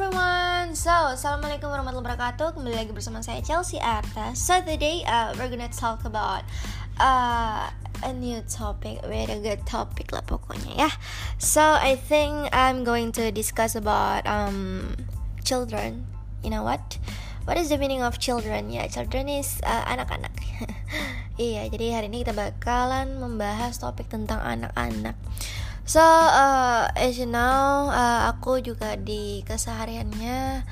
everyone, so assalamualaikum warahmatullahi wabarakatuh. Kembali lagi bersama saya Chelsea Arta. So today uh, we're gonna talk about uh, a new topic, very good topic lah pokoknya ya. So I think I'm going to discuss about um children. You know what? What is the meaning of children? Ya, yeah, children is uh, anak-anak. iya, jadi hari ini kita bakalan membahas topik tentang anak-anak. So uh, as you know, uh, aku juga di kesehariannya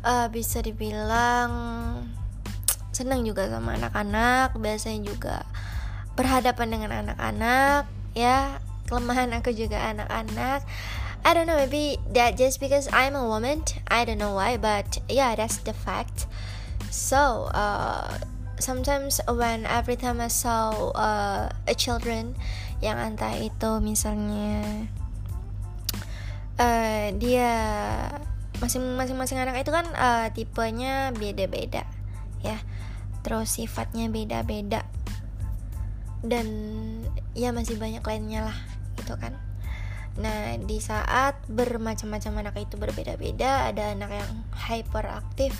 uh, bisa dibilang senang juga sama anak-anak. Biasanya juga berhadapan dengan anak-anak, ya. Kelemahan aku juga anak-anak. I don't know, maybe that just because I'm a woman. I don't know why, but yeah, that's the fact. So, uh, sometimes when every time I saw uh, a children yang entah itu misalnya uh, dia masing-masing masing anak itu kan uh, tipenya beda-beda ya. Terus sifatnya beda-beda. Dan ya masih banyak lainnya lah gitu kan. Nah, di saat bermacam-macam anak itu berbeda-beda, ada anak yang hyperaktif,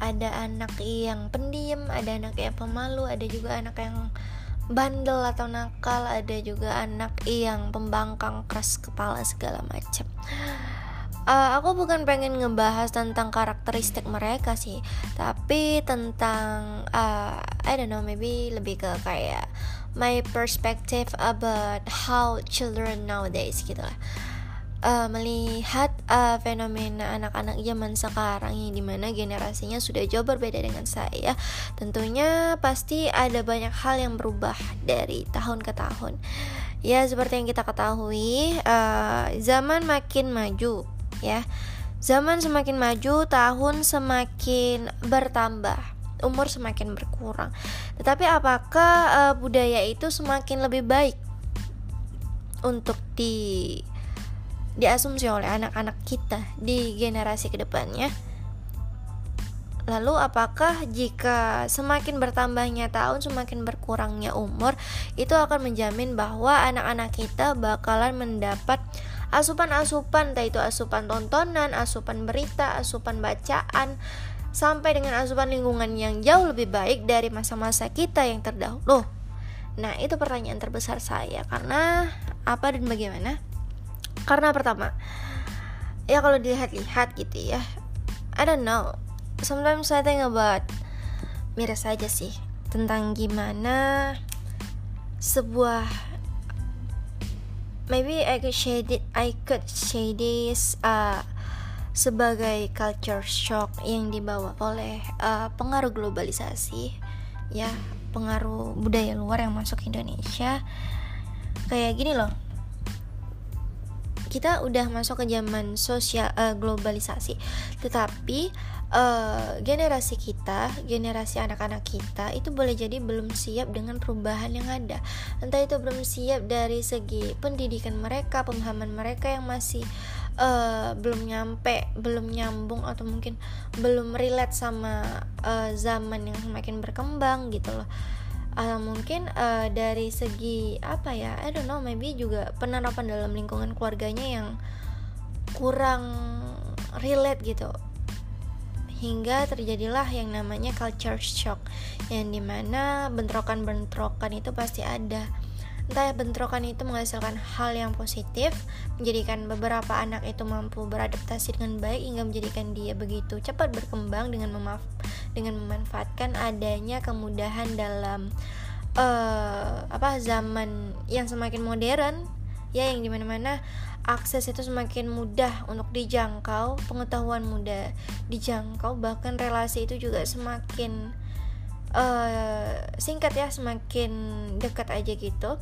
ada anak yang pendiam, ada anak yang pemalu, ada juga anak yang bandel atau nakal ada juga anak yang pembangkang keras kepala segala macam uh, aku bukan pengen ngebahas tentang karakteristik mereka sih tapi tentang uh, I don't know maybe lebih ke kayak my perspective about how children nowadays gitu lah uh, melihat uh, fenomena anak-anak zaman sekarang yang di mana generasinya sudah jauh berbeda dengan saya tentunya pasti ada banyak hal yang berubah dari tahun ke tahun. Ya seperti yang kita ketahui uh, zaman makin maju ya. Zaman semakin maju tahun semakin bertambah umur semakin berkurang. Tetapi apakah uh, budaya itu semakin lebih baik untuk di diasumsi oleh anak-anak kita di generasi ke depannya. Lalu apakah jika semakin bertambahnya tahun, semakin berkurangnya umur, itu akan menjamin bahwa anak-anak kita bakalan mendapat asupan-asupan, entah itu asupan tontonan, asupan berita, asupan bacaan, sampai dengan asupan lingkungan yang jauh lebih baik dari masa-masa kita yang terdahulu. Nah, itu pertanyaan terbesar saya karena apa dan bagaimana? Karena pertama ya kalau dilihat-lihat gitu ya I don't know. Sometimes I think about miras saja sih tentang gimana sebuah maybe I could share it, I could say this uh, sebagai culture shock yang dibawa oleh uh, pengaruh globalisasi ya pengaruh budaya luar yang masuk Indonesia. Kayak gini loh kita udah masuk ke zaman sosial uh, globalisasi. Tetapi uh, generasi kita generasi anak-anak kita itu boleh jadi belum siap dengan perubahan yang ada. Entah itu belum siap dari segi pendidikan mereka pemahaman mereka yang masih uh, belum nyampe belum nyambung atau mungkin belum relate sama uh, zaman yang semakin berkembang gitu loh atau mungkin uh, dari segi apa ya I don't know maybe juga penerapan dalam lingkungan keluarganya yang kurang relate gitu. Hingga terjadilah yang namanya culture shock yang di mana bentrokan-bentrokan itu pasti ada. Entah bentrokan itu menghasilkan hal yang positif, menjadikan beberapa anak itu mampu beradaptasi dengan baik hingga menjadikan dia begitu cepat berkembang dengan memaf dengan memanfaatkan adanya kemudahan dalam uh, apa zaman yang semakin modern ya yang di mana-mana akses itu semakin mudah untuk dijangkau pengetahuan mudah dijangkau bahkan relasi itu juga semakin uh, singkat ya semakin dekat aja gitu.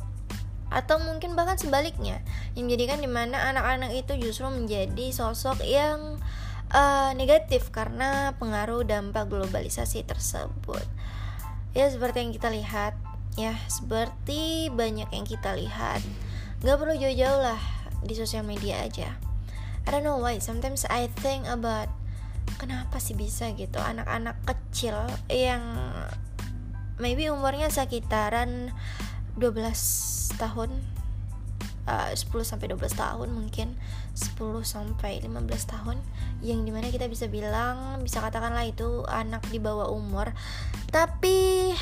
Atau mungkin bahkan sebaliknya yang menjadikan di mana anak-anak itu justru menjadi sosok yang uh, negatif karena pengaruh dampak globalisasi tersebut. Ya seperti yang kita lihat ya seperti banyak yang kita lihat. Nggak perlu jauh-jauh lah di sosial media aja. I don't know why sometimes I think about kenapa sih bisa gitu anak-anak kecil yang maybe umurnya sekitaran 12 tahun uh, 10 sampai 12 tahun mungkin. 10 sampai 15 tahun. Yang di mana kita bisa bilang bisa katakanlah itu anak di bawah umur. Tapi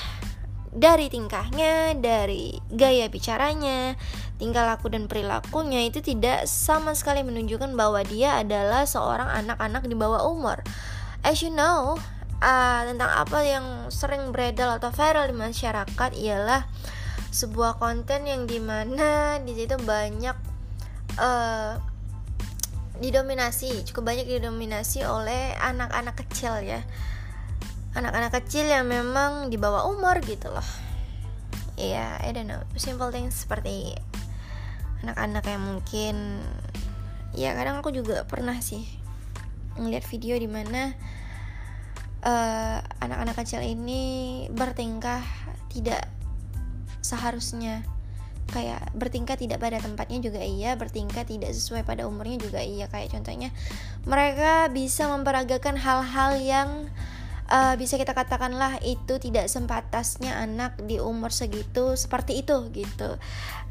dari tingkahnya, dari gaya bicaranya, tingkah laku dan perilakunya itu tidak sama sekali menunjukkan bahwa dia adalah seorang anak-anak di bawah umur. As you know, uh, tentang apa yang sering beredar atau viral di masyarakat ialah sebuah konten yang di mana di situ banyak uh, didominasi cukup banyak didominasi oleh anak-anak kecil ya. Anak-anak kecil yang memang di bawah umur gitu loh. Ya yeah, I don't know. Simple things seperti anak-anak yang mungkin ya kadang aku juga pernah sih ngeliat video di mana uh, anak-anak kecil ini bertingkah tidak seharusnya. Kayak bertingkah tidak pada tempatnya juga iya bertingkah tidak sesuai pada umurnya juga iya. Kayak contohnya mereka bisa memperagakan hal-hal yang uh, bisa kita katakanlah itu tidak sempatasnya anak di umur segitu seperti itu gitu.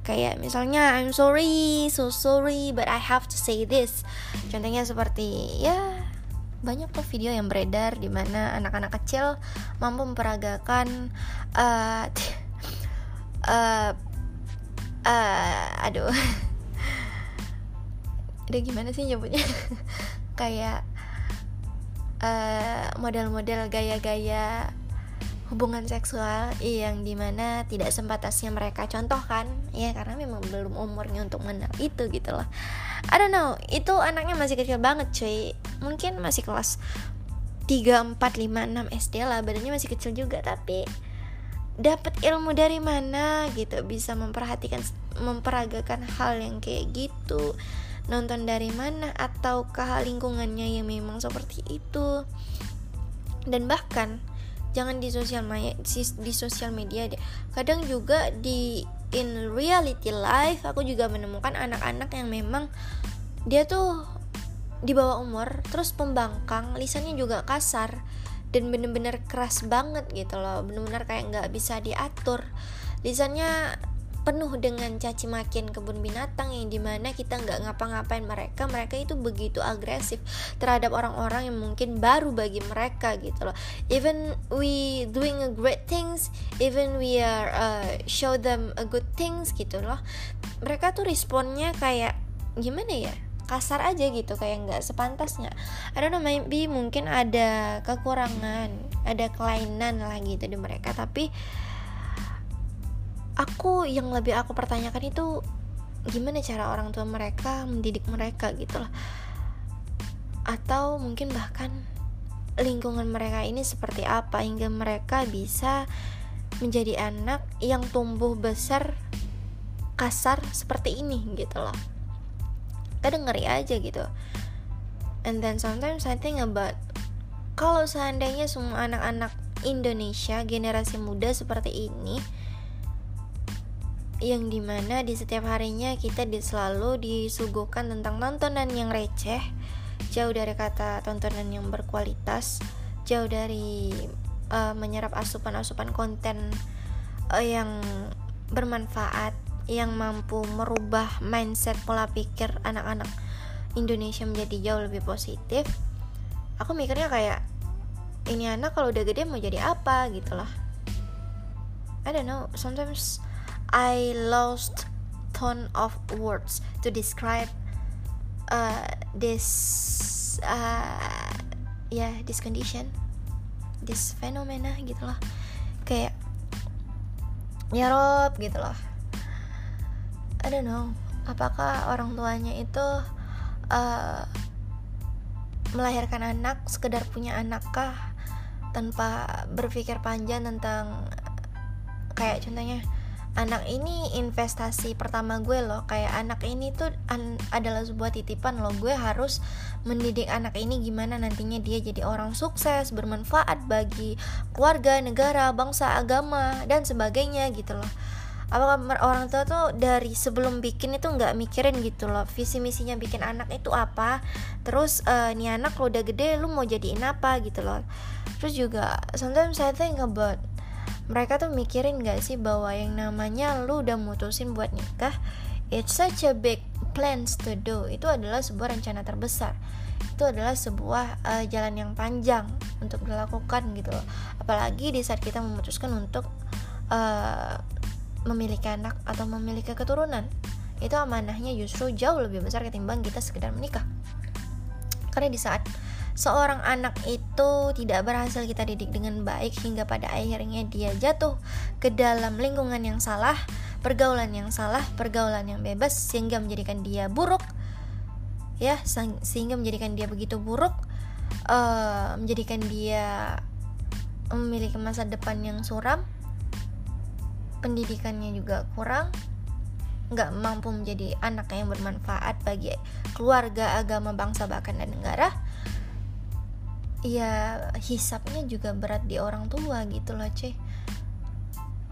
Kayak misalnya I'm sorry so sorry but I have to say this. Contohnya seperti ya banyak tuh video yang beredar di mana anak-anak kecil mampu memperagakan uh, uh, uh, aduh. Udah gimana sih nyebutnya? Kayak eh, model-model gaya-gaya hubungan seksual yang di mana tidak sempatasnya mereka contohkan ya karena memang belum umurnya untuk mengenal itu gitu loh. I don't know itu anaknya masih kecil banget cuy. Mungkin masih kelas 3, 4, 5, 6 SD lah badannya masih kecil juga tapi dapat ilmu dari mana gitu bisa memperhatikan memperagakan hal yang kayak gitu. Nonton dari mana ataukah lingkungannya yang memang seperti itu. Dan bahkan jangan di sosial media di sosial media deh. Kadang juga di in reality life aku juga menemukan anak-anak yang memang dia tuh di bawah umur terus pembangkang lisannya juga kasar dan bener-bener keras banget gitu loh. Bener-bener kayak nggak bisa diatur. Lisannya penuh dengan caci makian kebun binatang yang di mana kita nggak ngapa-ngapain mereka. Mereka itu begitu agresif terhadap orang-orang yang mungkin baru bagi mereka gitu loh. Even we doing a great things even we are uh, show them a good things gitu loh. Mereka tuh responnya kayak gimana ya kasar aja gitu kayak nggak sepantasnya. I don't know maybe mungkin ada kekurangan ada kelainan lah gitu di mereka. Tapi aku yang lebih aku pertanyakan itu gimana cara orang tua mereka mendidik mereka gitu loh atau mungkin bahkan lingkungan mereka ini seperti apa hingga mereka bisa menjadi anak yang tumbuh besar kasar seperti ini gitu loh kadang ngeri aja gitu. And then sometimes I think about kalau seandainya semua anak-anak Indonesia generasi muda seperti ini yang di mana di setiap harinya kita selalu disuguhkan tentang tontonan yang receh jauh dari kata tontonan yang berkualitas jauh dari uh, menyerap asupan-asupan konten uh, yang bermanfaat yang mampu merubah mindset pola pikir anak-anak Indonesia menjadi jauh lebih positif aku mikirnya kayak ini anak kalau udah gede mau jadi apa? Gitu loh I don't know sometimes I lost ton of words to describe uh, this uh, ya yeah, this condition this phenomena gitu loh kayak ya Rob gitu loh I don't know. Apakah orang tuanya itu uh, melahirkan anak sekedar punya anakkah tanpa berpikir panjang tentang kayak contohnya anak ini investasi pertama gue loh. Kayak anak ini tuh an adalah sebuah titipan loh. Gue harus mendidik anak ini gimana nantinya dia jadi orang sukses bermanfaat bagi keluarga negara bangsa agama dan sebagainya gitu loh apakah orang tua tuh dari sebelum bikin itu nggak mikirin gitu loh visi misinya bikin anak itu apa. Terus uh, nih anak lo udah gede lu mau jadiin apa gitu loh. Terus juga sometimes I think about mereka tuh mikirin gak sih bahwa yang namanya lu udah mutusin buat nikah it's such a big plans to do. Itu adalah sebuah rencana terbesar. Itu adalah sebuah uh, jalan yang panjang untuk dilakukan gitu loh. Apalagi di saat kita memutuskan untuk uh, memiliki anak atau memiliki keturunan itu amanahnya justru jauh lebih besar ketimbang kita sekedar menikah. Karena di saat seorang anak itu tidak berhasil kita didik dengan baik hingga pada akhirnya dia jatuh ke dalam lingkungan yang salah pergaulan yang salah, pergaulan yang bebas sehingga menjadikan dia buruk ya sehingga menjadikan dia begitu buruk uh, menjadikan dia memiliki masa depan yang suram pendidikannya juga kurang nggak mampu menjadi anak yang bermanfaat bagi keluarga, agama, bangsa, bahkan dan negara ya hisapnya juga berat di orang tua gitu loh cuy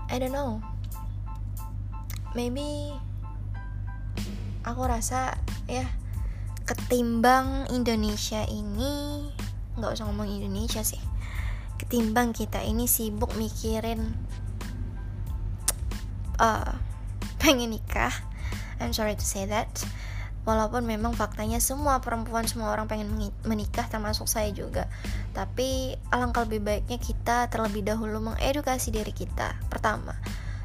I don't know. Maybe aku rasa ya ketimbang Indonesia ini nggak usah ngomong Indonesia sih ketimbang kita ini sibuk mikirin uh, pengen nikah I'm sorry to say that walaupun memang faktanya semua perempuan semua orang pengen menikah termasuk saya juga tapi alangkah lebih baiknya kita terlebih dahulu mengedukasi diri kita pertama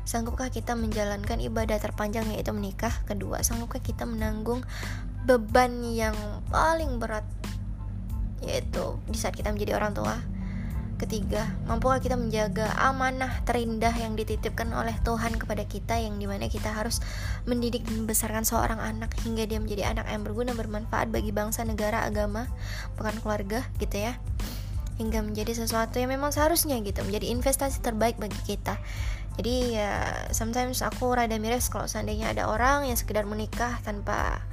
Sanggupkah kita menjalankan ibadah terpanjang yaitu menikah? Kedua, sanggupkah kita menanggung beban yang paling berat yaitu di saat kita menjadi orang tua? Ketiga, mampukah kita menjaga amanah terindah yang dititipkan oleh Tuhan kepada kita yang di mana kita harus mendidik dan membesarkan seorang anak hingga dia menjadi anak yang berguna bermanfaat bagi bangsa, negara, agama, bukan keluarga gitu ya. Hingga menjadi sesuatu yang memang seharusnya gitu. Menjadi investasi terbaik bagi kita. Jadi ya sometimes aku rada miris kalau seandainya ada orang yang sekedar menikah tanpa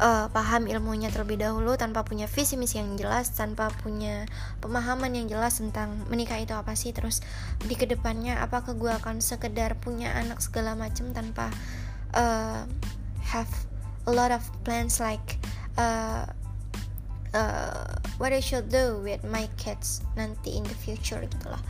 uh, paham ilmunya terlebih dahulu tanpa punya visi misi yang jelas tanpa punya pemahaman yang jelas tentang menikah itu apa sih. Terus di ke depannya apakah gue akan sekedar punya anak segala macam tanpa uh, have a lot of plans like uh, uh, what I should do with my kids nanti in the future gitu loh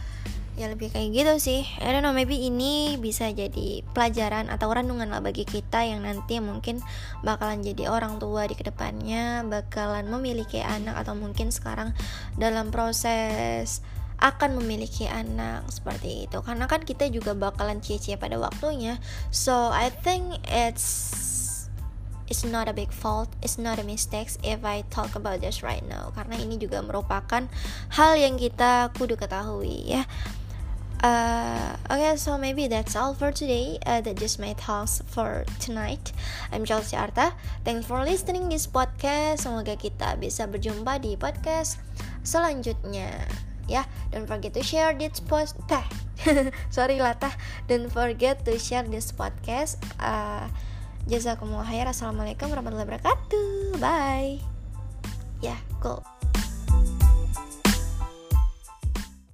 ya lebih kayak gitu sih. I don't know maybe ini bisa jadi pelajaran atau renungan lah bagi kita yang nanti mungkin bakalan jadi orang tua di ke depannya bakalan memiliki anak atau mungkin sekarang dalam proses akan memiliki anak seperti itu. Karena kan kita juga bakalan cie-cie pada waktunya. So I think it's it's not a big fault, it's not a mistake if I talk about this right now. Karena ini juga merupakan hal yang kita kudu ketahui ya. Uh, okay, so maybe that's all for today. Uh, that just my thoughts for tonight. I'm Chelsea Arta. Thanks for listening this podcast. Semoga kita bisa berjumpa di podcast selanjutnya. Ya, yeah, don't forget to share this post. Sorry lah tah. Don't forget to share this podcast. Uh, Jazakumullah khair. Assalamualaikum warahmatullahi wabarakatuh. Bye. Ya, yeah, cool.